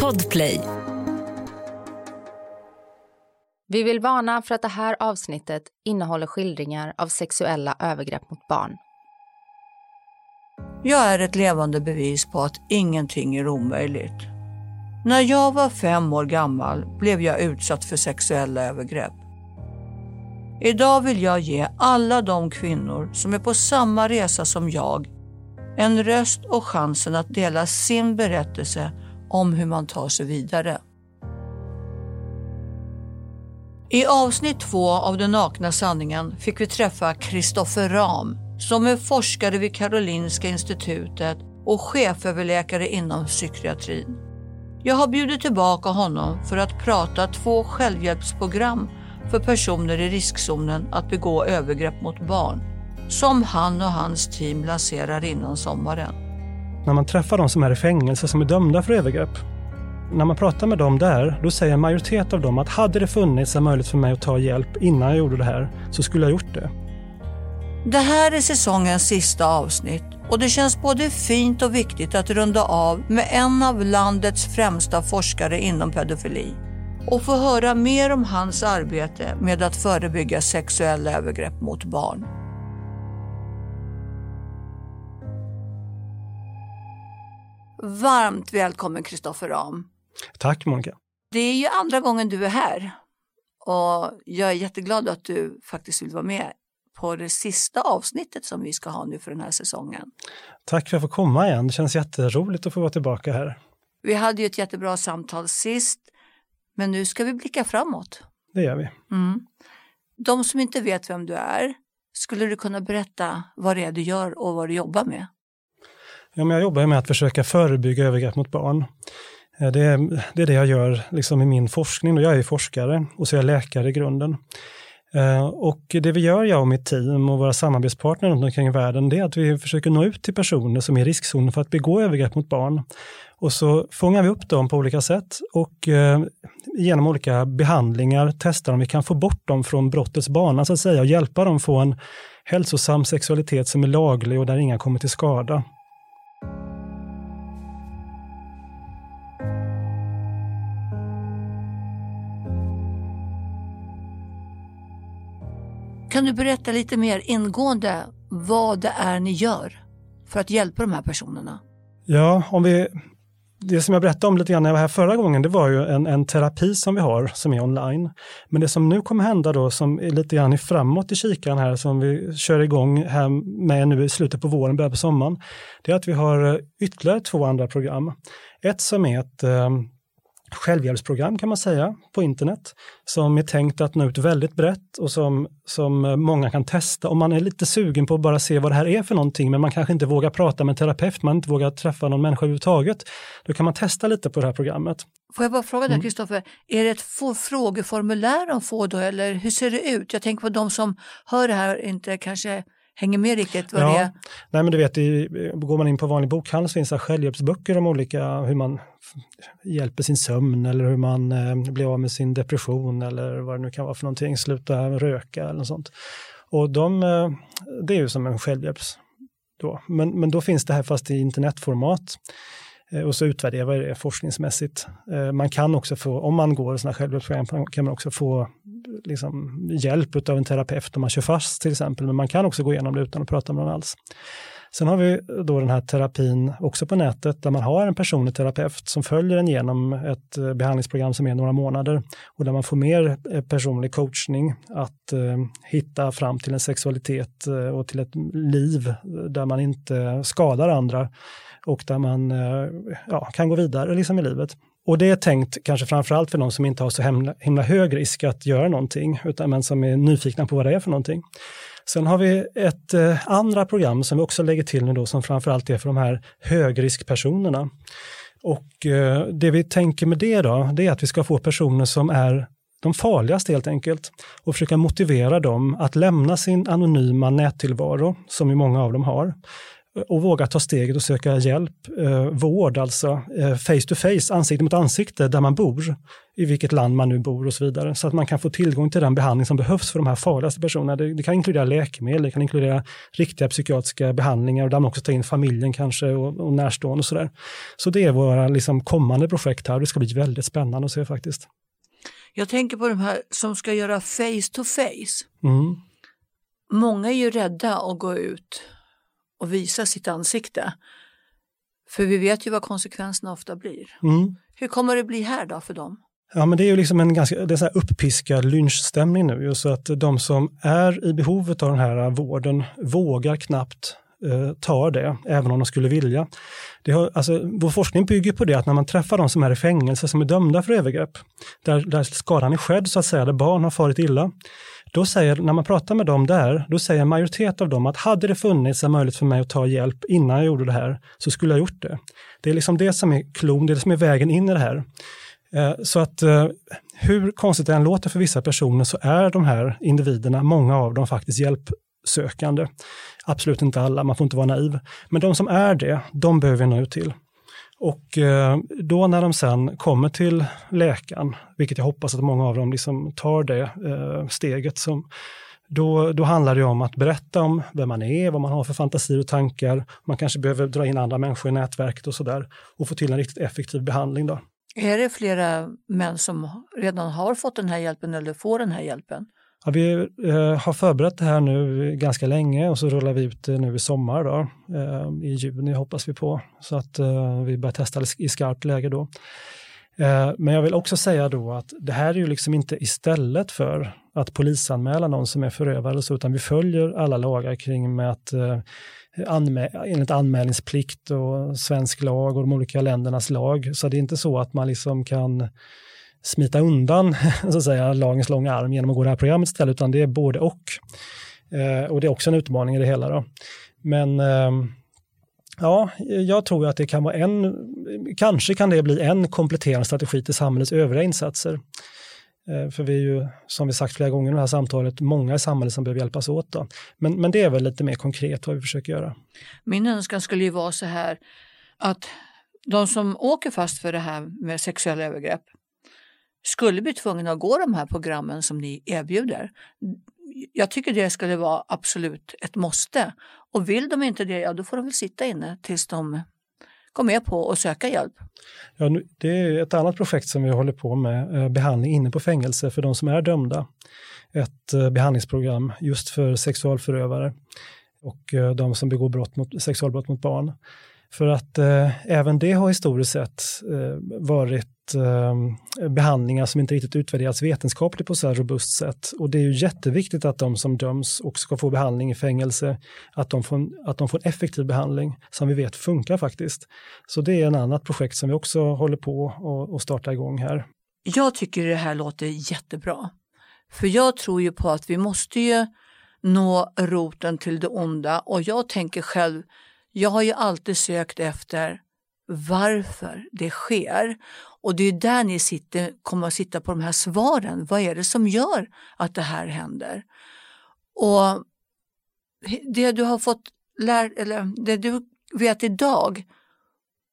Podplay. Vi vill varna för att det här avsnittet innehåller skildringar av sexuella övergrepp mot barn. Jag är ett levande bevis på att ingenting är omöjligt. När jag var fem år gammal blev jag utsatt för sexuella övergrepp. Idag vill jag ge alla de kvinnor som är på samma resa som jag en röst och chansen att dela sin berättelse om hur man tar sig vidare. I avsnitt två av Den nakna sanningen fick vi träffa Kristoffer Ram som är forskare vid Karolinska institutet och cheföverläkare inom psykiatrin. Jag har bjudit tillbaka honom för att prata två självhjälpsprogram för personer i riskzonen att begå övergrepp mot barn som han och hans team lanserar innan sommaren. När man träffar de som är i fängelse som är dömda för övergrepp, när man pratar med dem där, då säger en majoritet av dem att hade det funnits en möjlighet för mig att ta hjälp innan jag gjorde det här, så skulle jag gjort det. Det här är säsongens sista avsnitt och det känns både fint och viktigt att runda av med en av landets främsta forskare inom pedofili och få höra mer om hans arbete med att förebygga sexuella övergrepp mot barn. Varmt välkommen Kristoffer Ram. Tack Monica. Det är ju andra gången du är här och jag är jätteglad att du faktiskt vill vara med på det sista avsnittet som vi ska ha nu för den här säsongen. Tack för att jag får komma igen. Det känns jätteroligt att få vara tillbaka här. Vi hade ju ett jättebra samtal sist, men nu ska vi blicka framåt. Det gör vi. Mm. De som inte vet vem du är, skulle du kunna berätta vad det är du gör och vad du jobbar med? Ja, men jag jobbar med att försöka förebygga övergrepp mot barn. Eh, det är, det är det jag gör liksom i min forskning. Jag är forskare och så är jag läkare i grunden. Eh, och det vi gör, jag och mitt team och våra samarbetspartner runt omkring i världen, det är att vi försöker nå ut till personer som är i riskzonen för att begå övergrepp mot barn. Och så fångar vi upp dem på olika sätt och eh, genom olika behandlingar testar om vi kan få bort dem från brottets bana så att säga och hjälpa dem få en hälsosam sexualitet som är laglig och där inga kommer till skada. Kan du berätta lite mer ingående vad det är ni gör för att hjälpa de här personerna? Ja, om vi, det som jag berättade om lite grann när jag var här förra gången, det var ju en, en terapi som vi har som är online. Men det som nu kommer hända då, som är lite grann framåt i kikaren här, som vi kör igång här med nu i slutet på våren, början på sommaren, det är att vi har ytterligare två andra program. Ett som är ett ehm, självhjälpsprogram kan man säga på internet som är tänkt att nå ut väldigt brett och som, som många kan testa om man är lite sugen på att bara se vad det här är för någonting men man kanske inte vågar prata med en terapeut, man inte vågar träffa någon människa överhuvudtaget. Då kan man testa lite på det här programmet. Får jag bara fråga dig Kristoffer, mm. är det ett frågeformulär de får då eller hur ser det ut? Jag tänker på de som hör det här inte kanske hänger med riktigt vad ja. det är? Nej men du vet, går man in på vanlig bokhandel så finns det självhjälpsböcker om olika, hur man hjälper sin sömn eller hur man eh, blir av med sin depression eller vad det nu kan vara för någonting, sluta röka eller något sånt. Och de, eh, det är ju som en självhjälps då. Men, men då finns det här fast i internetformat. Eh, och så utvärderar vi det forskningsmässigt. Eh, man kan också få, om man går sådana självhjälpsprogram, kan man också få liksom, hjälp av en terapeut om man kör fast till exempel, men man kan också gå igenom det utan att prata med någon alls. Sen har vi då den här terapin också på nätet där man har en personlig terapeut som följer en genom ett eh, behandlingsprogram som är några månader och där man får mer personlig coachning att hitta fram till en sexualitet och till ett liv där man inte skadar andra och där man eh, ja, kan gå vidare liksom i livet. Och det är tänkt kanske framförallt för de som inte har så himla, himla hög risk att göra någonting, utan men som är nyfikna på vad det är för någonting. Sen har vi ett eh, andra program som vi också lägger till nu då, som framförallt är för de här högriskpersonerna. Och eh, det vi tänker med det då, det är att vi ska få personer som är de farligaste helt enkelt och försöka motivera dem att lämna sin anonyma nättillvaro, som ju många av dem har, och våga ta steget och söka hjälp, eh, vård alltså, eh, face to face, ansikte mot ansikte, där man bor, i vilket land man nu bor och så vidare. Så att man kan få tillgång till den behandling som behövs för de här farligaste personerna. Det, det kan inkludera läkemedel, det kan inkludera riktiga psykiatriska behandlingar och där man också tar in familjen kanske och, och närstående och sådär. Så det är våra liksom, kommande projekt här och det ska bli väldigt spännande att se faktiskt. Jag tänker på de här som ska göra face to face. Mm. Många är ju rädda att gå ut och visa sitt ansikte. För vi vet ju vad konsekvenserna ofta blir. Mm. Hur kommer det bli här då för dem? Ja, men det är ju liksom en ganska det är så här uppiskad lynchstämning nu. Så att de som är i behovet av den här vården vågar knappt eh, ta det, även om de skulle vilja. Det har, alltså, vår forskning bygger på det att när man träffar de som är i fängelse, som är dömda för övergrepp, där, där skadan är skedd så att säga, där barn har farit illa, då säger, när man pratar med dem där, då säger en majoritet av dem att hade det funnits en möjlighet för mig att ta hjälp innan jag gjorde det här, så skulle jag gjort det. Det är liksom det som är klon, det är det som är vägen in i det här. Eh, så att eh, hur konstigt det än låter för vissa personer så är de här individerna, många av dem faktiskt hjälpsökande. Absolut inte alla, man får inte vara naiv. Men de som är det, de behöver vi nå ut till. Och eh, då när de sen kommer till läkaren, vilket jag hoppas att många av dem liksom tar det eh, steget, som, då, då handlar det om att berätta om vem man är, vad man har för fantasier och tankar. Man kanske behöver dra in andra människor i nätverket och sådär och få till en riktigt effektiv behandling. Då. Är det flera män som redan har fått den här hjälpen eller får den här hjälpen? Ja, vi eh, har förberett det här nu ganska länge och så rullar vi ut det nu i sommar. Då. Eh, I juni hoppas vi på, så att eh, vi börjar testa i skarpt läge då. Eh, men jag vill också säga då att det här är ju liksom inte istället för att polisanmäla någon som är förövare, så, utan vi följer alla lagar kring med att eh, anmä enligt anmälningsplikt och svensk lag och de olika ländernas lag. Så det är inte så att man liksom kan smita undan så att säga, lagens långa arm genom att gå det här programmet istället, utan det är både och. Eh, och det är också en utmaning i det hela. Då. Men eh, ja, jag tror att det kan vara en, kanske kan det bli en kompletterande strategi till samhällets övriga insatser. Eh, för vi är ju, som vi sagt flera gånger i det här samtalet, många i samhället som behöver hjälpas åt. Då. Men, men det är väl lite mer konkret vad vi försöker göra. Min önskan skulle ju vara så här att de som åker fast för det här med sexuella övergrepp skulle bli tvungna att gå de här programmen som ni erbjuder. Jag tycker det skulle vara absolut ett måste. Och vill de inte det, ja då får de väl sitta inne tills de gå med på att söka hjälp. Ja, det är ett annat projekt som vi håller på med, eh, behandling inne på fängelse för de som är dömda. Ett eh, behandlingsprogram just för sexualförövare och eh, de som begår brott mot, sexualbrott mot barn. För att eh, även det har historiskt sett eh, varit eh, behandlingar som inte riktigt utvärderats vetenskapligt på så här robust sätt. Och det är ju jätteviktigt att de som döms och ska få behandling i fängelse, att de får, att de får en effektiv behandling som vi vet funkar faktiskt. Så det är en annat projekt som vi också håller på och starta igång här. Jag tycker det här låter jättebra. För jag tror ju på att vi måste ju nå roten till det onda och jag tänker själv jag har ju alltid sökt efter varför det sker. Och det är där ni sitter, kommer att sitta på de här svaren. Vad är det som gör att det här händer? Och det du har fått lära, eller det du vet idag,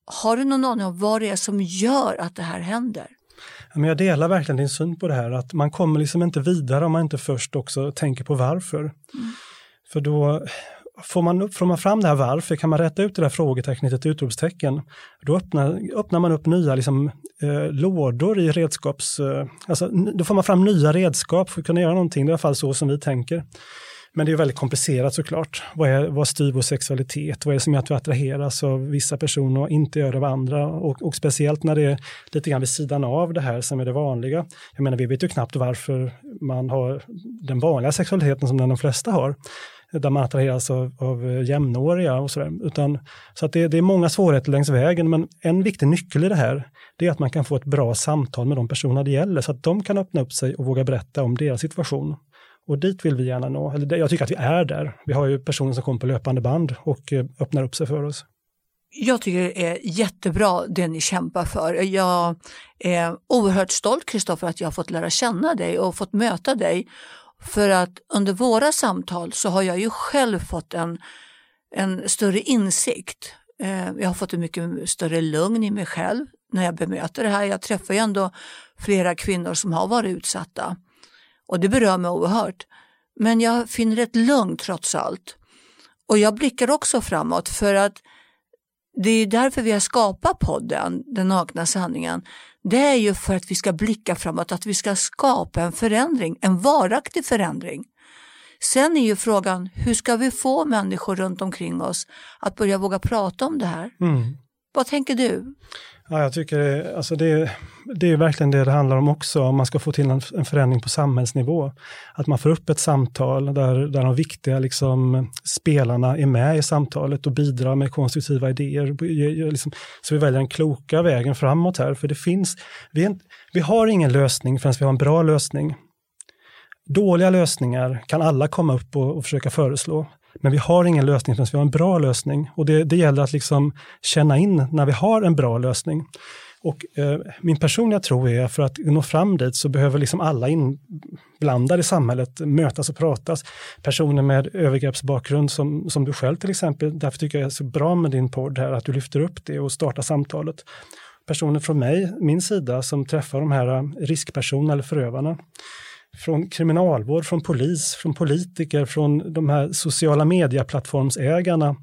har du någon aning om vad det är som gör att det här händer? jag delar verkligen din syn på det här, att man kommer liksom inte vidare om man inte först också tänker på varför. Mm. För då, Får man, får man fram det här varför, kan man rätta ut det där frågetecknet ett utropstecken, då öppnar, öppnar man upp nya liksom, eh, lådor i redskaps... Eh, alltså, då får man fram nya redskap för att kunna göra någonting, det är i alla fall så som vi tänker. Men det är väldigt komplicerat såklart. Vad, är, vad styr vår sexualitet? Vad är det som gör att vi attraheras av vissa personer och inte gör det av andra? Och, och, speciellt när det är lite grann vid sidan av det här som är det vanliga. Jag menar, vi vet ju knappt varför man har den vanliga sexualiteten som den de flesta har där man attraheras av, av eh, jämnåriga och sådär. Utan, så att det, det, är många svårigheter längs vägen, men en viktig nyckel i det här, det är att man kan få ett bra samtal med de personer det gäller, så att de kan öppna upp sig och våga berätta om deras situation. Och dit vill vi gärna nå. Eller jag tycker att vi är där. Vi har ju personer som kommer på löpande band och eh, öppnar upp sig för oss. Jag tycker det är jättebra det ni kämpar för. Jag är oerhört stolt Kristoffer att jag har fått lära känna dig och fått möta dig för att under våra samtal så har jag ju själv fått en en större insikt. Eh, jag har fått en mycket större lugn i mig själv när jag bemöter det här. Jag träffar ju ändå flera kvinnor som har varit utsatta och det berör mig oerhört. Men jag finner ett lugn trots allt. Och jag blickar också framåt för att det är därför vi har skapat podden Den nakna sanningen. Det är ju för att vi ska blicka framåt, att vi ska skapa en förändring, en varaktig förändring. Sen är ju frågan, hur ska vi få människor runt omkring oss att börja våga prata om det här? Mm. Vad tänker du? Ja, jag tycker det, alltså det, det är verkligen det det handlar om också, om man ska få till en, en förändring på samhällsnivå. Att man får upp ett samtal där, där de viktiga liksom, spelarna är med i samtalet och bidrar med konstruktiva idéer. Liksom, så vi väljer den kloka vägen framåt här, för det finns, vi, en, vi har ingen lösning förrän vi har en bra lösning. Dåliga lösningar kan alla komma upp och, och försöka föreslå. Men vi har ingen lösning förrän vi har en bra lösning. Och det, det gäller att liksom känna in när vi har en bra lösning. Och eh, min personliga tro är att för att nå fram dit så behöver liksom alla inblandade i samhället mötas och pratas. Personer med övergreppsbakgrund som, som du själv till exempel. Därför tycker jag det är så bra med din podd här, att du lyfter upp det och startar samtalet. Personer från mig, min sida, som träffar de här eh, riskpersonerna eller förövarna från kriminalvård, från polis, från politiker, från de här sociala medieplattformsägarna.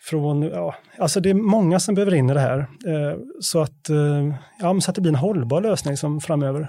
Från, ja, alltså det är många som behöver in i det här. Eh, så, att, eh, ja, så att det blir en hållbar lösning som framöver.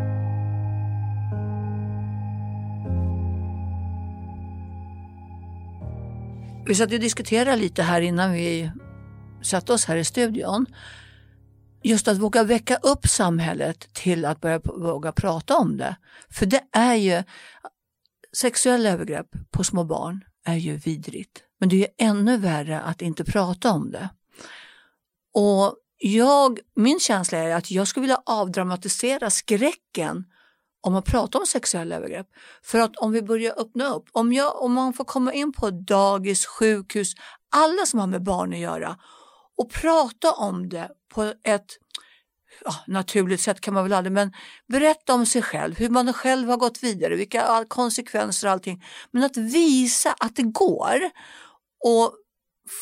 Vi satt och diskuterade lite här innan vi satte oss här i studion. Just att våga väcka upp samhället till att börja våga prata om det. För det är ju, sexuella övergrepp på små barn är ju vidrigt. Men det är ju ännu värre att inte prata om det. Och jag, min känsla är att jag skulle vilja avdramatisera skräcken om att prata om sexuella övergrepp. För att om vi börjar öppna upp, om, jag, om man får komma in på dagis, sjukhus, alla som har med barn att göra och prata om det på ett ja, naturligt sätt kan man väl aldrig, men berätta om sig själv, hur man själv har gått vidare, vilka konsekvenser och allting. Men att visa att det går och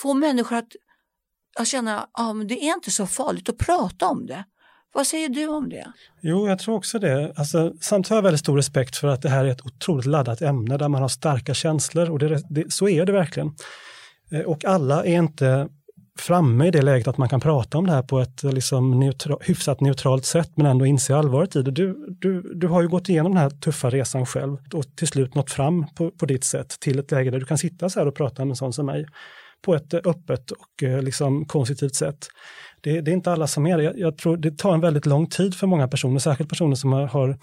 få människor att, att känna att ja, det är inte så farligt att prata om det. Vad säger du om det? Jo, jag tror också det. Alltså, samtidigt har jag väldigt stor respekt för att det här är ett otroligt laddat ämne där man har starka känslor och det, det, så är det verkligen. Eh, och alla är inte framme i det läget att man kan prata om det här på ett eh, liksom neutra, hyfsat neutralt sätt men ändå inse allvaret i det. Du, du, du har ju gått igenom den här tuffa resan själv och till slut nått fram på, på ditt sätt till ett läge där du kan sitta så här och prata med en sån som mig på ett eh, öppet och liksom konstruktivt sätt. Det, det, är inte alla som är det. Jag, jag, tror det tar en väldigt lång tid för många personer, särskilt personer som har, har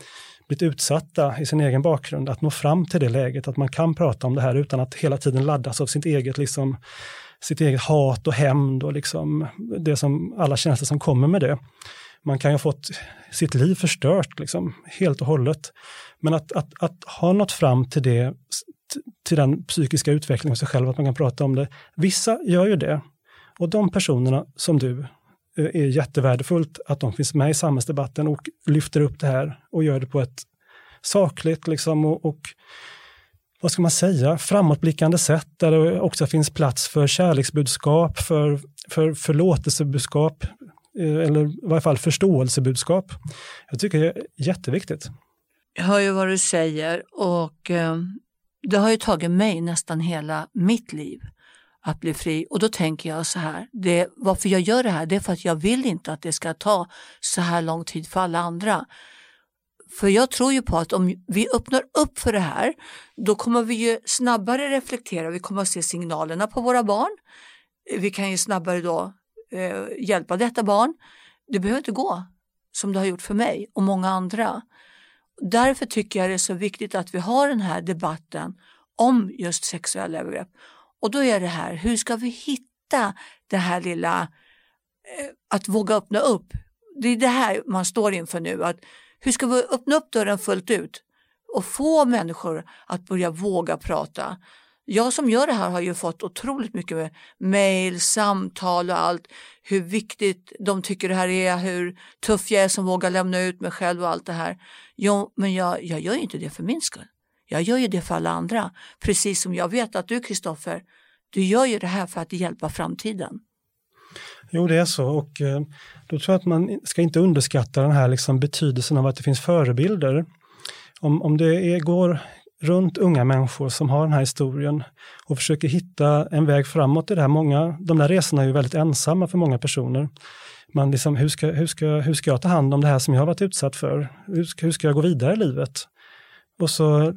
blivit utsatta i sin egen bakgrund, att nå fram till det läget att man kan prata om det här utan att hela tiden laddas av sitt eget, liksom, sitt eget hat och hämnd och liksom det som, alla känslor som kommer med det. Man kan ju ha fått sitt liv förstört liksom, helt och hållet. Men att, att, att ha nått fram till det, till den psykiska utvecklingen av sig själv, att man kan prata om det. Vissa gör ju det. Och de personerna som du Eh, är jättevärdefullt att de finns med i samhällsdebatten och lyfter upp det här och gör det på ett sakligt liksom och, och vad ska man säga, framåtblickande sätt där det också finns plats för kärleksbudskap, för, för förlåtelsebudskap eh, eller i varje fall förståelsebudskap. Jag tycker det är jätteviktigt. Jag hör ju vad du säger och eh, det har ju tagit mig nästan hela mitt liv att bli fri. Och då tänker jag så här, det, varför jag gör det här det är för att jag vill inte att det ska ta så här lång tid för alla andra. För jag tror ju på att om vi öppnar upp för det här, då kommer vi ju snabbare reflektera, vi kommer att se signalerna på våra barn. Vi kan ju snabbare då eh, hjälpa detta barn. Det behöver inte gå som det har gjort för mig och många andra. Därför tycker jag det är så viktigt att vi har den här debatten om just sexuella övergrepp. Och då är det här, hur ska vi hitta det här lilla, eh, att våga öppna upp. Det är det här man står inför nu, att hur ska vi öppna upp dörren fullt ut och få människor att börja våga prata. Jag som gör det här har ju fått otroligt mycket med samtal och allt. Hur viktigt de tycker det här är, hur tuff jag är som vågar lämna ut mig själv och allt det här. Jo, men jag, jag gör ju inte det för min skull. Jag gör ju det för alla andra. Precis som jag vet att du Kristoffer, du gör ju det här för att hjälpa framtiden. Jo, det är så och eh, då tror jag att man ska inte underskatta den här liksom betydelsen av att det finns förebilder. Om, om det är, går runt unga människor som har den här historien och försöker hitta en väg framåt i det här. Många, de där resorna är ju väldigt ensamma för många personer. Man liksom, hur, ska, hur, ska, hur ska jag ta hand om det här som jag har varit utsatt för? Hur ska, hur ska jag gå vidare i livet? Och så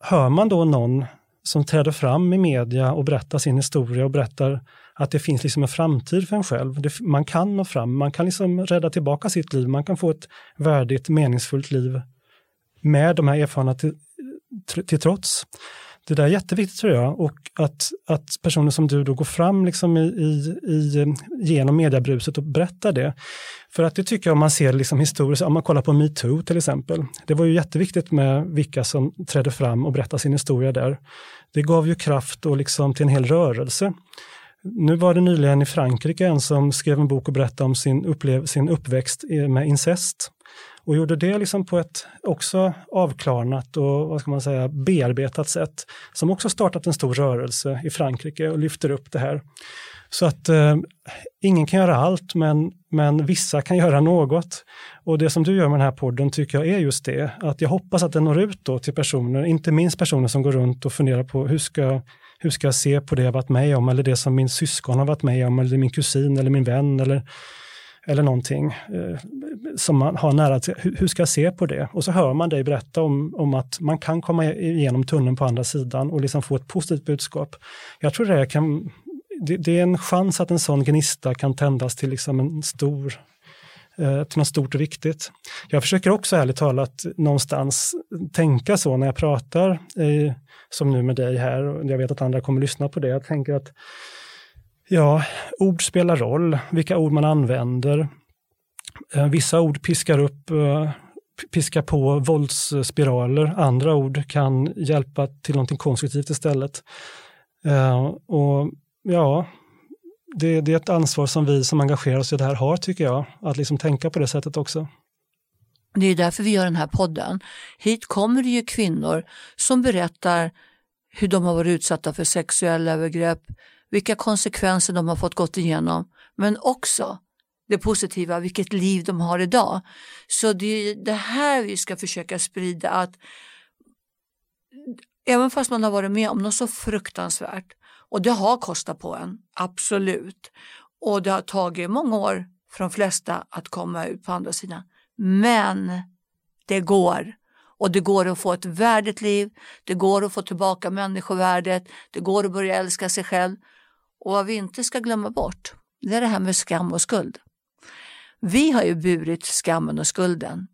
hör man då någon som träder fram i media och berättar sin historia och berättar att det finns liksom en framtid för en själv. Det, man kan nå fram, man kan liksom rädda tillbaka sitt liv, man kan få ett värdigt, meningsfullt liv med de här erfarenheterna till, till trots. Det där är jätteviktigt tror jag och att, att personer som du då går fram liksom i, i, i, genom mediebruset och berättar det. För att det tycker jag om man ser liksom historiskt, om man kollar på metoo till exempel. Det var ju jätteviktigt med vilka som trädde fram och berättade sin historia där. Det gav ju kraft och liksom till en hel rörelse. Nu var det nyligen i Frankrike en som skrev en bok och berättade om sin, upplev sin uppväxt med incest och gjorde det liksom på ett också avklarnat och vad ska man säga, bearbetat sätt som också startat en stor rörelse i Frankrike och lyfter upp det här. Så att eh, ingen kan göra allt, men, men vissa kan göra något. Och det som du gör med den här podden tycker jag är just det, att jag hoppas att den når ut då till personer, inte minst personer som går runt och funderar på hur ska, hur ska jag se på det jag varit med om, eller det som min syskon har varit med om, eller min kusin eller min vän, eller eller någonting eh, som man har nära till. Hur, hur, ska jag se på det? Och så hör man dig berätta om, om att man kan komma igenom tunneln på andra sidan och liksom få ett positivt budskap. Jag tror det kan, det, det är en chans att en sån gnista kan tändas till liksom en stor eh, till något stort och viktigt. Jag försöker också ärligt talat någonstans tänka så när jag pratar, eh, som nu med dig här, och jag vet att andra kommer lyssna på det. Jag tänker att Ja, ord spelar roll, vilka ord man använder. Eh, vissa ord piskar upp, eh, piskar på våldsspiraler, andra ord kan hjälpa till någonting konstruktivt istället. Eh, och ja, det, det, är ett ansvar som vi som engagerar oss i det här har tycker jag, att liksom tänka på det sättet också. Det är därför vi gör den här podden. Hit kommer det ju kvinnor som berättar hur de har varit utsatta för sexuella övergrepp, vilka konsekvenser de har fått gått igenom, men också det positiva, vilket liv de har idag. Så det är det här vi ska försöka sprida att även fast man har varit med om något så fruktansvärt och det har kostat på en, absolut. Och det har tagit många år för de flesta att komma ut på andra sidan. Men det går. Och det går att få ett värdigt liv, det går att få tillbaka människovärdet, det går att börja älska sig själv. Och vad vi inte ska glömma bort, det är det här med skam och skuld. Vi har ju burit skammen och skulden,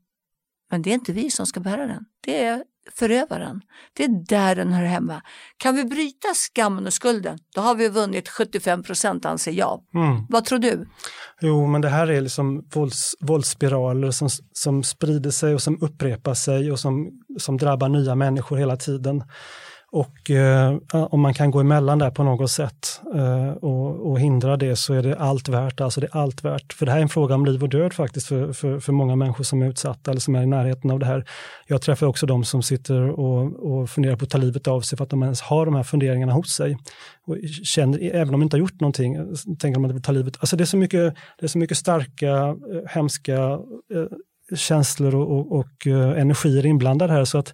men det är inte vi som ska bära den. Det är förövaren. Det är där den hör hemma. Kan vi bryta skammen och skulden, då har vi vunnit 75 procent anser jag. Mm. Vad tror du? Jo, men det här är liksom vålds, våldsspiraler som, som sprider sig och som upprepar sig och som, som drabbar nya människor hela tiden. Och eh, om man kan gå emellan där på något sätt eh, och, och, hindra det så är det allt värt. Alltså det är allt värt. För det här är en fråga om liv och död faktiskt för, för, för många människor som är utsatta eller som är i närheten av det här. Jag träffar också de som sitter och, och funderar på att ta livet av sig för att de ens har de här funderingarna hos sig. Och känner, även om de inte har gjort någonting, tänker de att de vill ta livet. Alltså det är så mycket, det är så mycket starka, eh, hemska eh, känslor och, och, och eh, energier inblandade här så att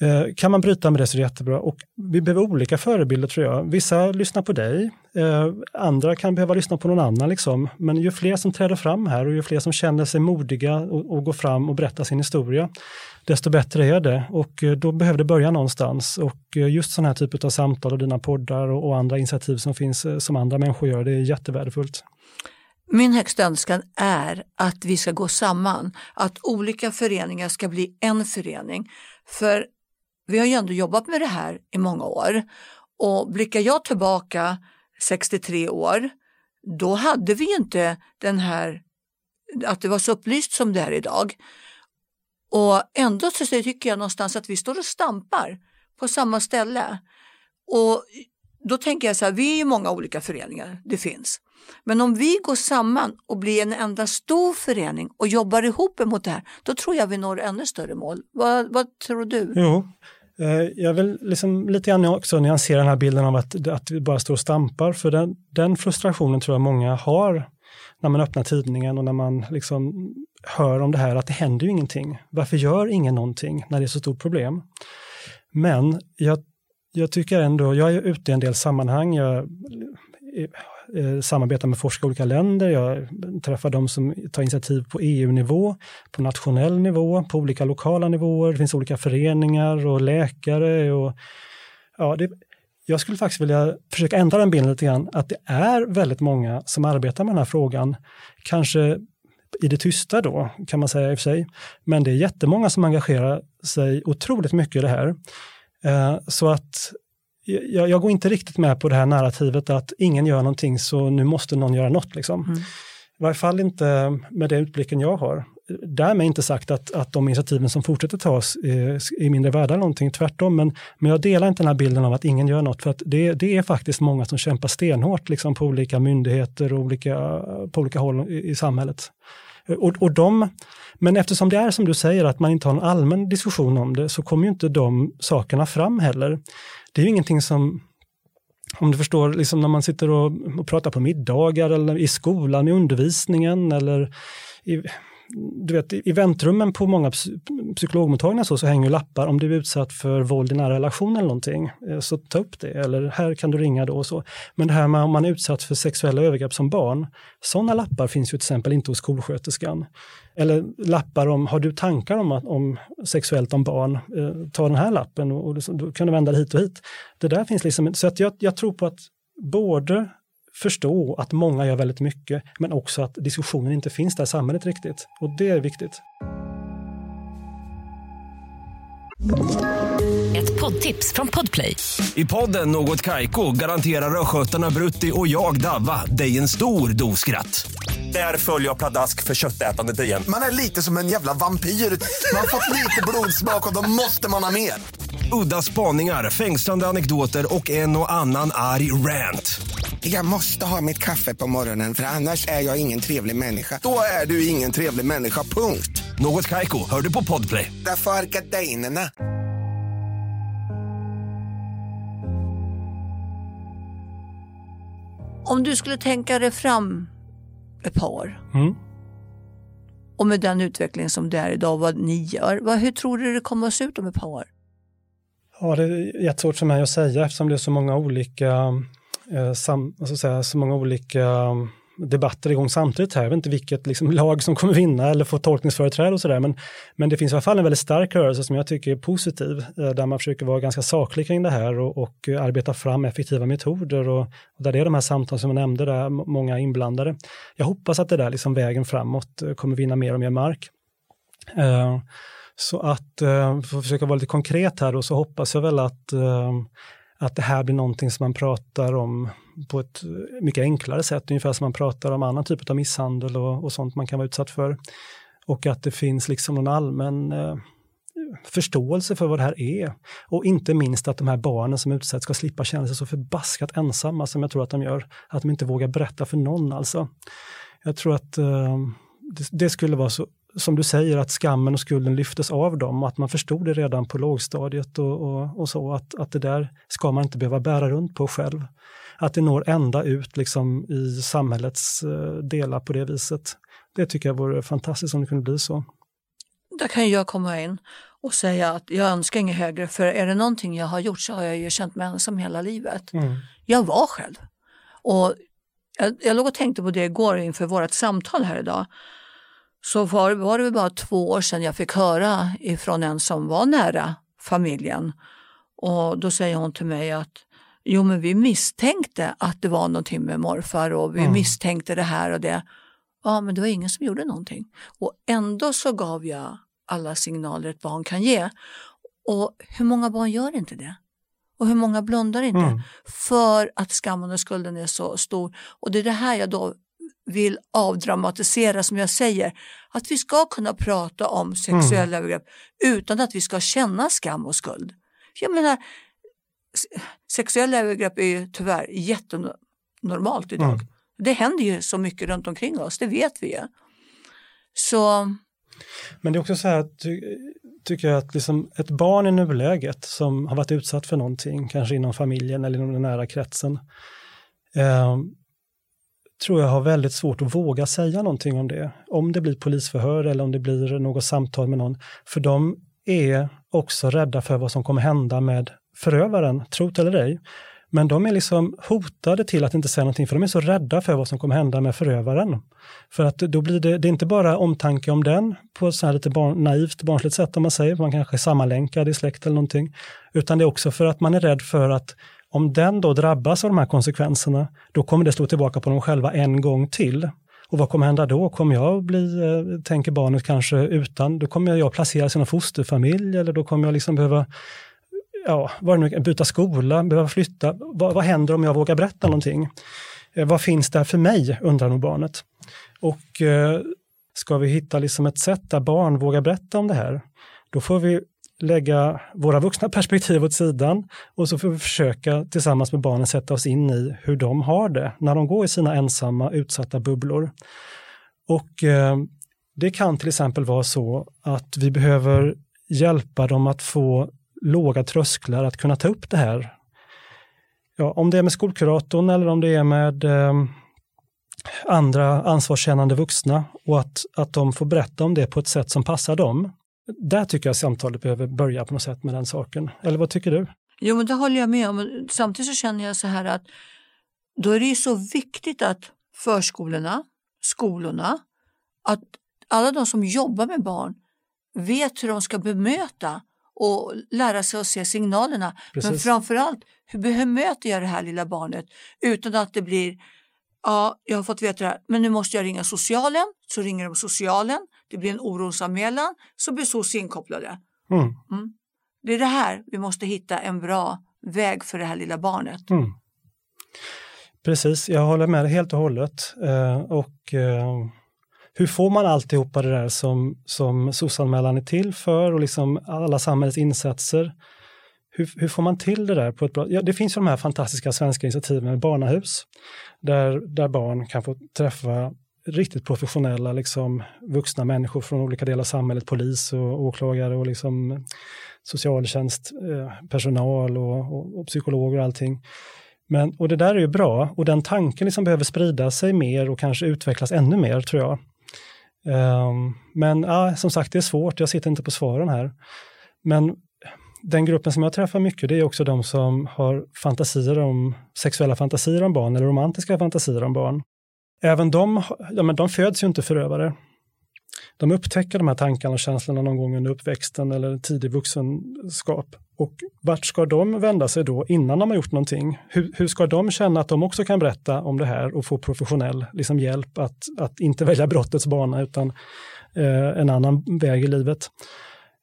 Eh, kan man bryta med det så är det jättebra. Och vi behöver olika förebilder tror jag. Vissa lyssnar på dig, eh, andra kan behöva lyssna på någon annan. Liksom. Men ju fler som träder fram här och ju fler som känner sig modiga och, och går fram och berättar sin historia, desto bättre är det. Och eh, då behöver det börja någonstans. Och just sådana här typer av samtal och dina poddar och, och andra initiativ som finns som andra människor gör, det är jättevärdefullt. Min högsta önskan är att vi ska gå samman, att olika föreningar ska bli en förening. För vi har ju ändå jobbat med det här i många år och blickar jag tillbaka 63 år, då hade vi inte den här, att det var så upplyst som det är idag. Och ändå så tycker jag någonstans att vi står och stampar på samma ställe. Och då tänker jag så här, vi är ju många olika föreningar, det finns. Men om vi går samman och blir en enda stor förening och jobbar ihop emot det här, då tror jag vi når ännu större mål. Vad, vad tror du? Jo, Eh, jag vill liksom lite grann också nyansera den här bilden av att, att vi bara står och stampar, för den, den frustrationen tror jag många har när man öppnar tidningen och när man liksom hör om det här att det händer ju ingenting. Varför gör ingen någonting när det är så stort problem? Men jag, jag tycker ändå, jag är ute i en del sammanhang, jag eh, samarbetar med forskare i olika länder, jag träffar de som tar initiativ på EU-nivå, på nationell nivå, på olika lokala nivåer, det finns olika föreningar och läkare och ja, det, jag skulle faktiskt vilja försöka ändra den bilden lite grann, att det är väldigt många som arbetar med den här frågan. Kanske i det tysta då, kan man säga i och för sig. Men det är jättemånga som engagerar sig otroligt mycket i det här. Eh, så att jag, jag, går inte riktigt med på det här narrativet att ingen gör någonting så nu måste någon göra något. Liksom. Mm. I varje fall inte med den utblicken jag har. Därmed inte sagt att, att de initiativen som fortsätter tas är, är mindre värda eller någonting, tvärtom. Men, men jag delar inte den här bilden av att ingen gör något, för att det, det är faktiskt många som kämpar stenhårt liksom, på olika myndigheter och olika, på olika håll i, i samhället. Eh, och, och de, men eftersom det är som du säger att man inte har en allmän diskussion om det så kommer ju inte de sakerna fram heller. Det är ju ingenting som, om du förstår, liksom när man sitter och, och pratar på middagar eller i skolan, i undervisningen eller i, du vet, i väntrummen på många psykologmottagningar så, så hänger lappar om du är utsatt för våld i nära relation eller någonting, eh, så ta upp det. Eller här kan du ringa då och så. Men det här med om man är utsatt för sexuella övergrepp som barn, sådana lappar finns ju till exempel inte hos skolsköterskan. Eller lappar om, har du tankar om, om sexuellt om barn, eh, ta den här lappen och, och då kan du vända hit och hit. Det där finns liksom, så att jag, jag tror på att både förstå att många gör väldigt mycket, men också att diskussionen inte finns där i samhället riktigt. Och det är viktigt. Ett poddtips från Podplay. I podden Något Kaiko garanterar östgötarna Brutti och jag, Davva, dig en stor dos skratt. Där följer jag pladask för köttätandet igen. Man är lite som en jävla vampyr. Man har fått lite blodsmak och då måste man ha mer. Udda spaningar, fängslande anekdoter och en och annan arg rant. Jag måste ha mitt kaffe på morgonen för annars är jag ingen trevlig människa. Då är du ingen trevlig människa, punkt. Något kajko, hör du på podplay. Därför är gardinerna. Om du skulle tänka dig fram ett par Mm. och med den utveckling som det är idag, vad ni gör, vad, hur tror du det kommer att se ut om ett par år? Ja, det är jättesvårt för mig att säga eftersom det är så många olika, eh, sam, alltså säga, så många olika mm, debatter igång samtidigt här. Jag vet inte vilket liksom, lag som kommer vinna eller få tolkningsföreträde och sådär. Men, men det finns i alla fall en väldigt stark rörelse som jag tycker är positiv, eh, där man försöker vara ganska saklig kring det här och, och eh, arbeta fram effektiva metoder och, och där det är de här samtalen som jag nämnde, där många inblandade. Jag hoppas att det där liksom vägen framåt eh, kommer vinna mer och mer mark. Uh, så att, uh, för att försöka vara lite konkret här då, så hoppas jag väl att, uh, att det här blir någonting som man pratar om på ett mycket enklare sätt, ungefär som man pratar om annan typ av misshandel och, och sånt man kan vara utsatt för. Och att det finns liksom någon allmän eh, förståelse för vad det här är. Och inte minst att de här barnen som utsätts ska slippa känna sig så förbaskat ensamma som jag tror att de gör. Att de inte vågar berätta för någon alltså. Jag tror att eh, det, det skulle vara så som du säger, att skammen och skulden lyftes av dem och att man förstod det redan på lågstadiet och, och, och, så, att, att det där ska man inte behöva bära runt på själv. Att det når ända ut liksom i samhällets eh, delar på det viset. Det tycker jag vore fantastiskt om det kunde bli så. Där kan jag komma in och säga att jag önskar inget högre, för är det någonting jag har gjort så har jag ju känt mig ensam hela livet. Mm. Jag var själv. Och jag, jag låg och tänkte på det igår inför vårt samtal här idag så var, var det bara två år sedan jag fick höra ifrån en som var nära familjen. Och då säger hon till mig att jo men vi misstänkte att det var någonting med morfar och vi mm. misstänkte det här och det. Ja men det var ingen som gjorde någonting. Och ändå så gav jag alla signaler ett barn kan ge. Och hur många barn gör inte det? Och hur många blundar inte Mm. för att skammen och skulden är så stor? Och det är det här jag då vill avdramatisera som jag säger. Att vi ska kunna prata om sexuella Mm. övergrepp utan att vi ska känna skam och skuld. Jag menar, sexuella övergrepp är ju tyvärr jättenormalt idag. Mm. Det händer ju så mycket runt omkring oss, det vet vi ju. Så Men det är också så här, ty, tycker jag att liksom ett barn i nuläget som har varit utsatt för någonting, kanske inom familjen eller inom den nära kretsen, eh, tror jag har väldigt svårt att våga säga någonting om det. Om det blir polisförhör eller om det blir något samtal med någon. För de är också rädda för vad som kommer hända med förövaren, tro det eller ej. Men de är liksom hotade till att inte säga någonting för de är så rädda för vad som kommer hända med förövaren. För att då blir det, det är inte bara omtanke om den på ett så här lite barn, naivt, barnsligt sätt om man säger, man kanske är sammanlänkad i släkt eller någonting, utan det är också för att man är rädd för att om den då drabbas av de här konsekvenserna, då kommer det slå tillbaka på dem själva en gång till. Och vad kommer hända då? Kommer jag bli, eh, tänker barnet kanske utan, då kommer jag placeras i någon fosterfamilj eller då kommer jag liksom behöva ja, vad nu, byta skola, behöva flytta. Vad, vad händer om jag vågar berätta någonting? Eh, vad finns där för mig, undrar nog barnet. Och eh, ska vi hitta liksom ett sätt där barn vågar berätta om det här, då får vi lägga våra vuxna perspektiv åt sidan och så får vi försöka tillsammans med barnen sätta oss in i hur de har det när de går i sina ensamma utsatta bubblor. Och eh, det kan till exempel vara så att vi behöver hjälpa dem att få låga trösklar att kunna ta upp det här. Ja, om det är med skolkuratorn eller om det är med eh, andra ansvarskännande vuxna och att, att de får berätta om det på ett sätt som passar dem. Där tycker jag samtalet behöver börja på något sätt med den saken. Eller vad tycker du? Jo, men det håller jag med om. Samtidigt så känner jag så här att då är det ju så viktigt att förskolorna, skolorna, att alla de som jobbar med barn vet hur de ska bemöta och lära sig att se signalerna. Men Precis. framförallt, hur bemöter jag det här lilla barnet utan att det blir Ja, jag har fått veta det här, men nu måste jag ringa socialen. Så ringer de socialen, det blir en orosanmälan, så blir SOS inkopplade. Mm. Det är det här vi måste hitta en bra väg för det här lilla barnet. Mm. Precis, jag håller med dig helt och hållet. Eh, och eh, hur får man alltihopa det där som, som SOS-anmälan är till för och liksom alla samhällets insatser? Hur, hur får man till det där på ett bra... Ja, det finns ju de här fantastiska svenska initiativen med barnahus där, där barn kan få träffa riktigt professionella liksom, vuxna människor från olika delar av samhället, polis och åklagare och liksom, socialtjänstpersonal eh, och, och, och psykologer och allting. Men, och det där är ju bra och den tanken liksom behöver sprida sig mer och kanske utvecklas ännu mer tror jag. Um, men ah, som sagt, det är svårt, jag sitter inte på svaren här. Men den gruppen som jag träffar mycket, det är också de som har fantasier om sexuella fantasier om barn eller romantiska fantasier om barn. Även de, ja, men de föds ju inte förövare. De upptäcker de här tankarna och känslorna någon gång under uppväxten eller tidig vuxenskap. Och vart ska de vända sig då innan de har gjort någonting? Hur, hur ska de känna att de också kan berätta om det här och få professionell liksom, hjälp att, att inte välja brottets bana utan eh, en annan väg i livet?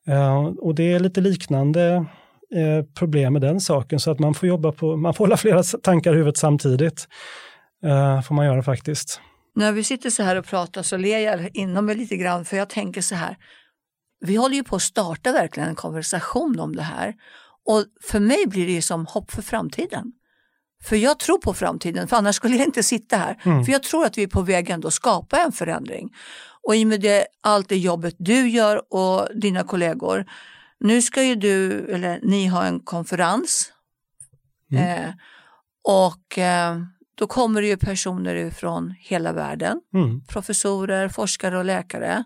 Eh, och det är lite liknande eh, problem med den saken så att man får jobba på, man får hålla flera tankar i huvudet samtidigt. Eh, får man göra faktiskt. När vi sitter så här och pratar så ler jag inom mig lite grann för jag tänker så här. Vi håller ju på att starta verkligen en konversation om det här. Och för mig blir det ju som hopp för framtiden. För jag tror på framtiden, för annars skulle jag inte sitta här. Mm. För jag tror att vi är på väg ändå att skapa en förändring. Och i och med det, allt det jobbet du gör och dina kollegor. Nu ska ju du, eller ni ha en konferens. Eh, och eh, då kommer det ju personer från hela världen Mm. professorer, forskare och läkare.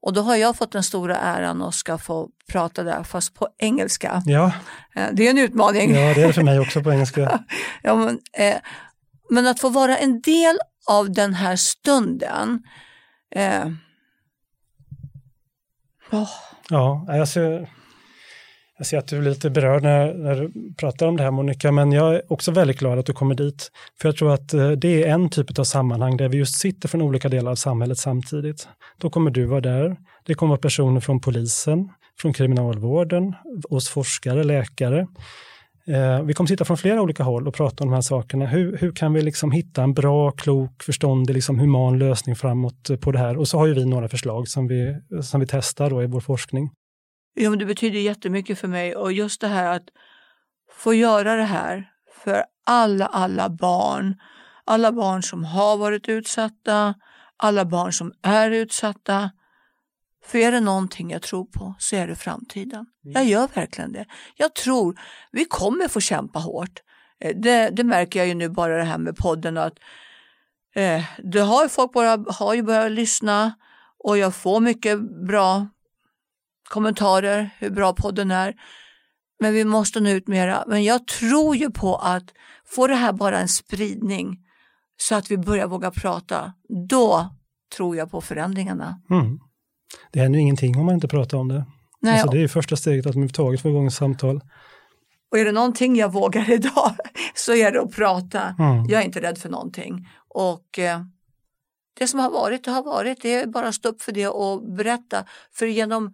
Och då har jag fått den stora äran att ska få prata där fast på engelska. Ja, Eh, Det är en utmaning. ja, det är det för mig också på engelska. Ja, men, eh, men att få vara en del av den här stunden. Eh, åh, Ja, jag ser, jag ser att du blir lite berörd när, när du pratar om det här Monica, men jag är också väldigt glad att du kommer dit. För jag tror att eh, det är en typ av sammanhang där vi just sitter från olika delar av samhället samtidigt. Då kommer du vara där, det kommer vara personer från polisen, från kriminalvården, hos forskare, läkare. Eh, vi kommer sitta från flera olika håll och prata om de här sakerna. Hur, hur kan vi liksom hitta en bra, klok, förståndig, liksom human lösning framåt på det här? Och så har ju vi några förslag som vi, som vi testar då i vår forskning. Ja, men det betyder jättemycket för mig och just det här att få göra det här för alla, alla barn. Alla barn som har varit utsatta, alla barn som är utsatta. För är det någonting jag tror på så är det framtiden. Jag gör verkligen det. Jag tror vi kommer få kämpa hårt. Eh, det, det märker jag ju nu bara det här med podden att eh, det har folk bara, har ju börjat lyssna och jag får mycket bra kommentarer hur bra podden är. Men vi måste nå ut mera. Men jag tror ju på att få det här bara en spridning så att vi börjar våga prata. Då tror jag på förändringarna. Mm. Det händer ju ingenting om man inte pratar om det. Nej, alltså det är ju första steget att överhuvudtaget få igång ett samtal. Och är det någonting jag vågar idag så är det att prata. Mm. Jag är inte rädd för någonting. Och eh, det som har varit, det har varit. Det är bara att stå upp för det och berätta. För genom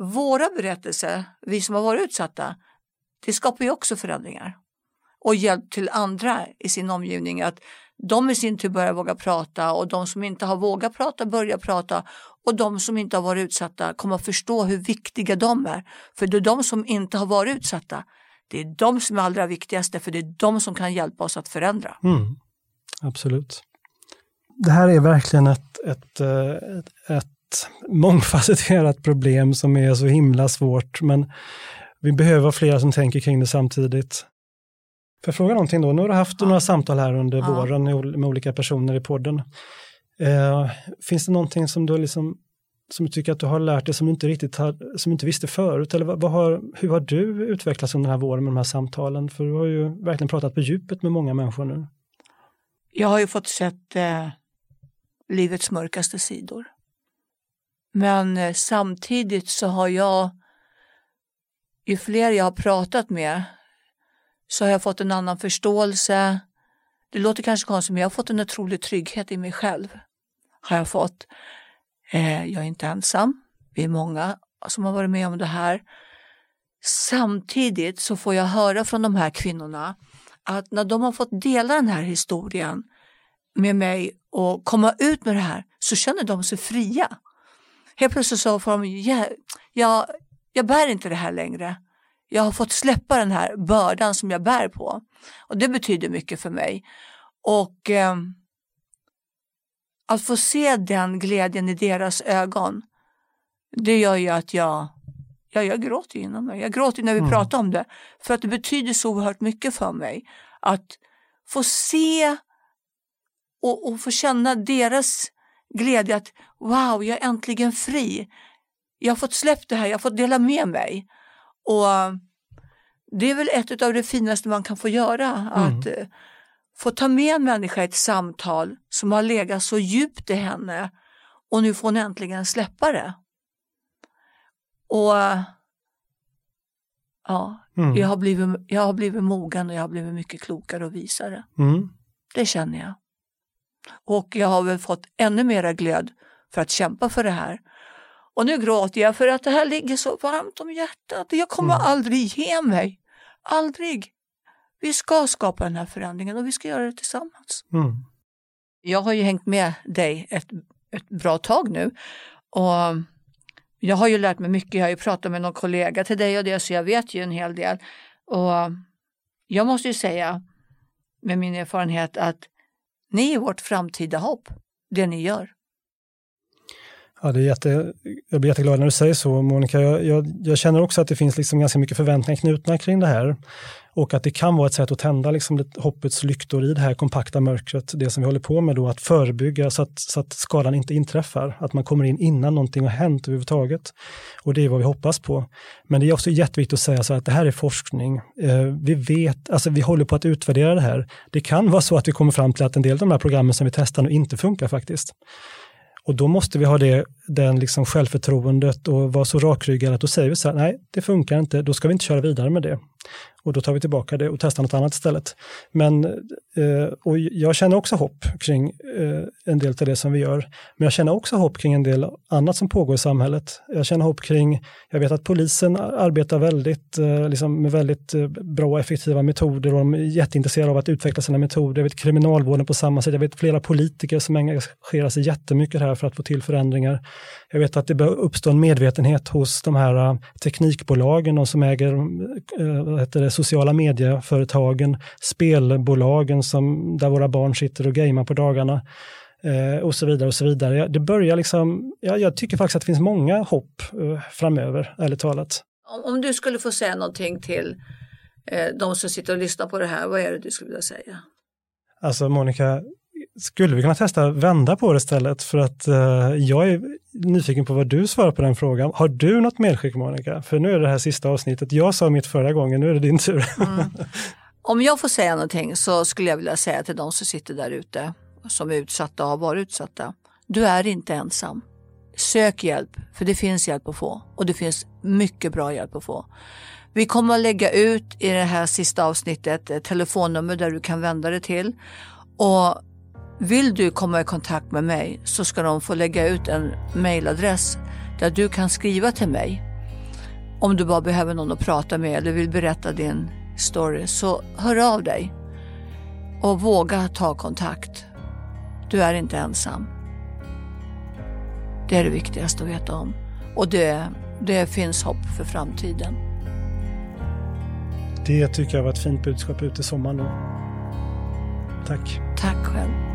våra berättelser, vi som har varit utsatta, det skapar ju också förändringar. Och hjälp till andra i sin omgivning att de i sin tur börjar våga prata och de som inte har vågat prata börjar prata och de som inte har varit utsatta kommer att förstå hur viktiga de är. För det är de som inte har varit utsatta, det är de som är allra viktigaste för det är de som kan hjälpa oss att förändra. Mm. Absolut. Det här är verkligen ett, ett, eh, ett, ett mångfacetterat problem som är så himla svårt, men vi behöver fler som tänker kring det samtidigt. För fråga någonting då, nu har du haft ja. några samtal här under ja. våren med olika personer i podden. Eh, finns det någonting som du, liksom, som du tycker att du har lärt dig som du inte riktigt har, som du inte visste förut? Eller vad, vad har, hur har du utvecklats under den här våren med de här samtalen? För du har ju verkligen pratat på djupet med många människor nu. Jag har ju fått sett eh, livets mörkaste sidor. Men eh, samtidigt så har jag, ju fler jag har pratat med, så har jag fått en annan förståelse. Det låter kanske konstigt, men jag har fått en otrolig trygghet i mig själv. Har jag fått. Eh, jag är inte ensam. Vi är många som har varit med om det här. Samtidigt så får jag höra från de här kvinnorna att när de har fått dela den här historien med mig och komma ut med det här så känner de sig fria. Helt plötsligt så får de, ja, jag, jag bär inte det här längre. Jag har fått släppa den här bördan som jag bär på. Och det betyder mycket för mig. Och eh, att få se den glädjen i deras ögon, det gör ju att jag, ja, jag gråter inom mig. Jag gråter när vi mm. pratar om det. För att det betyder så oerhört mycket för mig. Att få se och, och få känna deras glädje att wow, jag är äntligen fri. Jag har fått släppa det här, jag har fått dela med mig. Och Det är väl ett av det finaste man kan få göra, mm. att uh, få ta med en människa i ett samtal som har legat så djupt i henne och nu får hon äntligen släppa det. Och ja, mm. jag, har blivit, jag har blivit mogen och jag har blivit mycket klokare och visare. Mm. Det känner jag. Och jag har väl fått ännu mera glöd för att kämpa för det här. Och nu gråter jag för att det här ligger så varmt om hjärtat. Jag kommer mm. aldrig ge mig. Aldrig. Vi ska skapa den här förändringen och vi ska göra det tillsammans. Mm. Jag har ju hängt med dig ett, ett bra tag nu. Och jag har ju lärt mig mycket. Jag har ju pratat med någon kollega till dig och det så jag vet ju en hel del. Och jag måste ju säga med min erfarenhet att ni är vårt framtida hopp, det ni gör. Ja, det är jätte, jag blir jätteglad när du säger så, Monica. Jag, jag, jag, känner också att det finns liksom ganska mycket förväntningar knutna kring det här. Och att det kan vara ett sätt att tända liksom hoppets lyktor i det här kompakta mörkret. Det som vi håller på med då, att förebygga så att, så att skadan inte inträffar. Att man kommer in innan någonting har hänt överhuvudtaget. Och det är vad vi hoppas på. Men det är också jätteviktigt att säga så att det här är forskning. Eh, vi vet, alltså vi håller på att utvärdera det här. Det kan vara så att vi kommer fram till att en del av de här programmen som vi testar nu inte funkar faktiskt. Och då måste vi ha det den liksom självförtroendet och vara så rakryggad att då säger vi så här, nej, det funkar inte, då ska vi inte köra vidare med det. Och då tar vi tillbaka det och testar något annat istället. Men, eh, och jag känner också hopp kring eh, en del av det som vi gör. Men jag känner också hopp kring en del annat som pågår i samhället. Jag känner hopp kring, jag vet att polisen arbetar väldigt, eh, liksom med väldigt eh, bra och effektiva metoder och de är jätteintresserade av att utveckla sina metoder. Jag vet kriminalvården på samma sätt. Jag vet flera politiker som engagerar sig jättemycket här för att få till förändringar. Jag vet att det bör uppstå en medvetenhet hos de här uh, teknikbolagen, de som äger uh, vad heter det, sociala medieföretagen, spelbolagen som, där våra barn sitter och gamer på dagarna uh, och så vidare. och så vidare. Det börjar liksom, ja, jag tycker faktiskt att det finns många hopp framöver, ärligt talat. Om, om du skulle få säga någonting till de som sitter och lyssnar på det här, vad är det du skulle vilja säga? Alltså Monica, skulle vi kunna testa vända på det istället? För att uh, jag är nyfiken på vad du svarar på den frågan. Har du något medskick Monica? För nu är det här sista avsnittet. Jag sa mitt förra gången, nu är det din tur. Mm. Om jag får säga någonting så skulle jag vilja säga till de som sitter där ute som är utsatta och har varit utsatta. Du är inte ensam. Sök hjälp, för det finns hjälp att få och det finns mycket bra hjälp att få. Vi kommer att lägga ut i det här sista avsnittet ett telefonnummer där du kan vända dig till. Och vill du komma i kontakt med mig så ska de få lägga ut en mailadress där du kan skriva till mig. Om du bara behöver någon att prata med eller vill berätta din story så hör av dig. Och våga ta kontakt. Du är inte ensam. Det är det viktigaste att veta om. Och det, det finns hopp för framtiden. Det tycker jag var ett fint budskap ut i sommaren nu. Tack. Tack själv.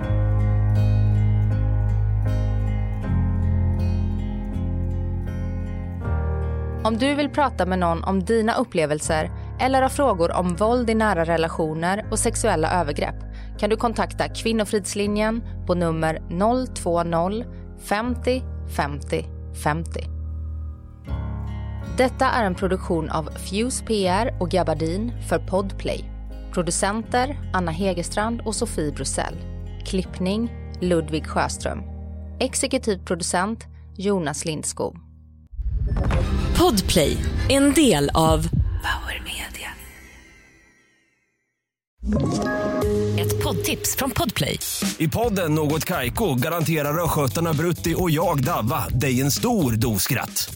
Om du vill prata med någon om dina upplevelser eller har frågor om våld i nära relationer och sexuella övergrepp kan du kontakta Kvinnofridslinjen på nummer 020 50 50 50. Detta är en produktion av Fuse PR och Gabardin för Podplay. Producenter Anna Hegerstrand och Sofie Brussell. Klippning Ludvig Sjöström. Exekutiv producent Jonas Lindskog. Podplay, en del av Power Media. Ett poddtips från Podplay. I podden Något Kaiko garanterar östgötarna Brutti och jag, Davva, dig en stor dos skratt.